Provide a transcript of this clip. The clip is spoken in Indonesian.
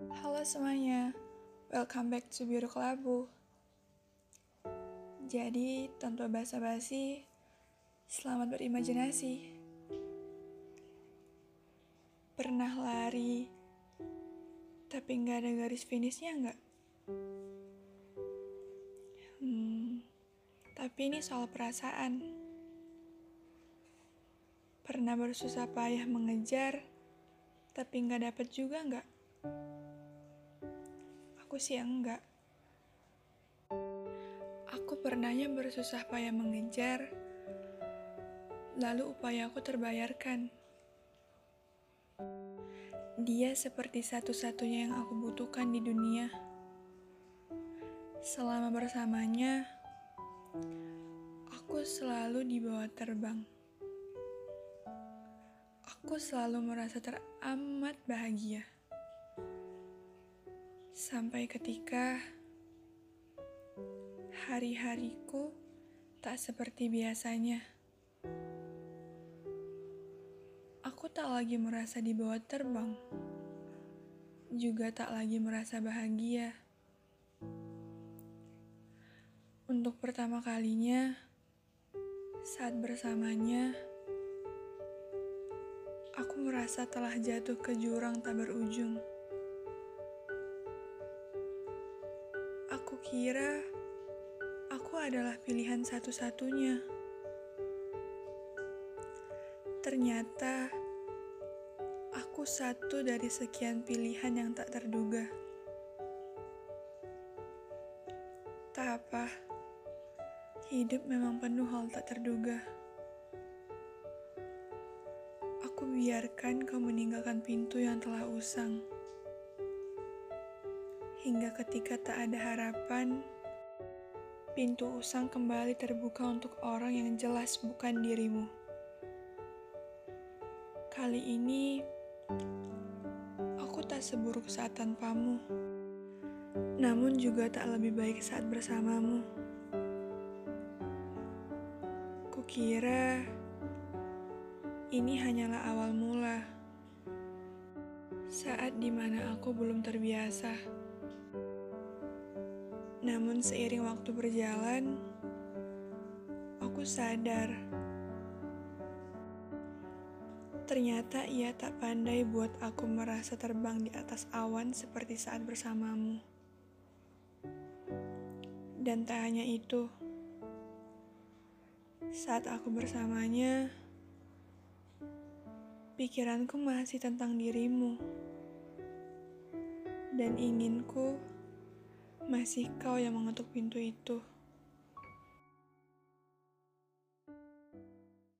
Halo semuanya, welcome back to Biru Kelabu. Jadi, tanpa basa-basi, selamat berimajinasi. Pernah lari, tapi nggak ada garis finishnya nggak? Hmm, tapi ini soal perasaan. Pernah bersusah payah mengejar, tapi nggak dapet juga nggak? Aku sih enggak. Aku pernahnya bersusah payah mengejar, lalu upaya aku terbayarkan. Dia seperti satu-satunya yang aku butuhkan di dunia. Selama bersamanya, aku selalu dibawa terbang. Aku selalu merasa teramat bahagia. Sampai ketika hari-hariku tak seperti biasanya. Aku tak lagi merasa dibawa terbang, juga tak lagi merasa bahagia. Untuk pertama kalinya, saat bersamanya, aku merasa telah jatuh ke jurang tak berujung. Kira aku adalah pilihan satu-satunya. Ternyata aku satu dari sekian pilihan yang tak terduga. Tak apa, hidup memang penuh hal tak terduga. Aku biarkan kau meninggalkan pintu yang telah usang hingga ketika tak ada harapan, pintu usang kembali terbuka untuk orang yang jelas bukan dirimu. Kali ini, aku tak seburuk saat tanpamu, namun juga tak lebih baik saat bersamamu. Kukira ini hanyalah awal mula saat di mana aku belum terbiasa. Namun seiring waktu berjalan, aku sadar ternyata ia tak pandai buat aku merasa terbang di atas awan seperti saat bersamamu. Dan tak hanya itu, saat aku bersamanya, pikiranku masih tentang dirimu dan inginku masih kau yang mengetuk pintu itu.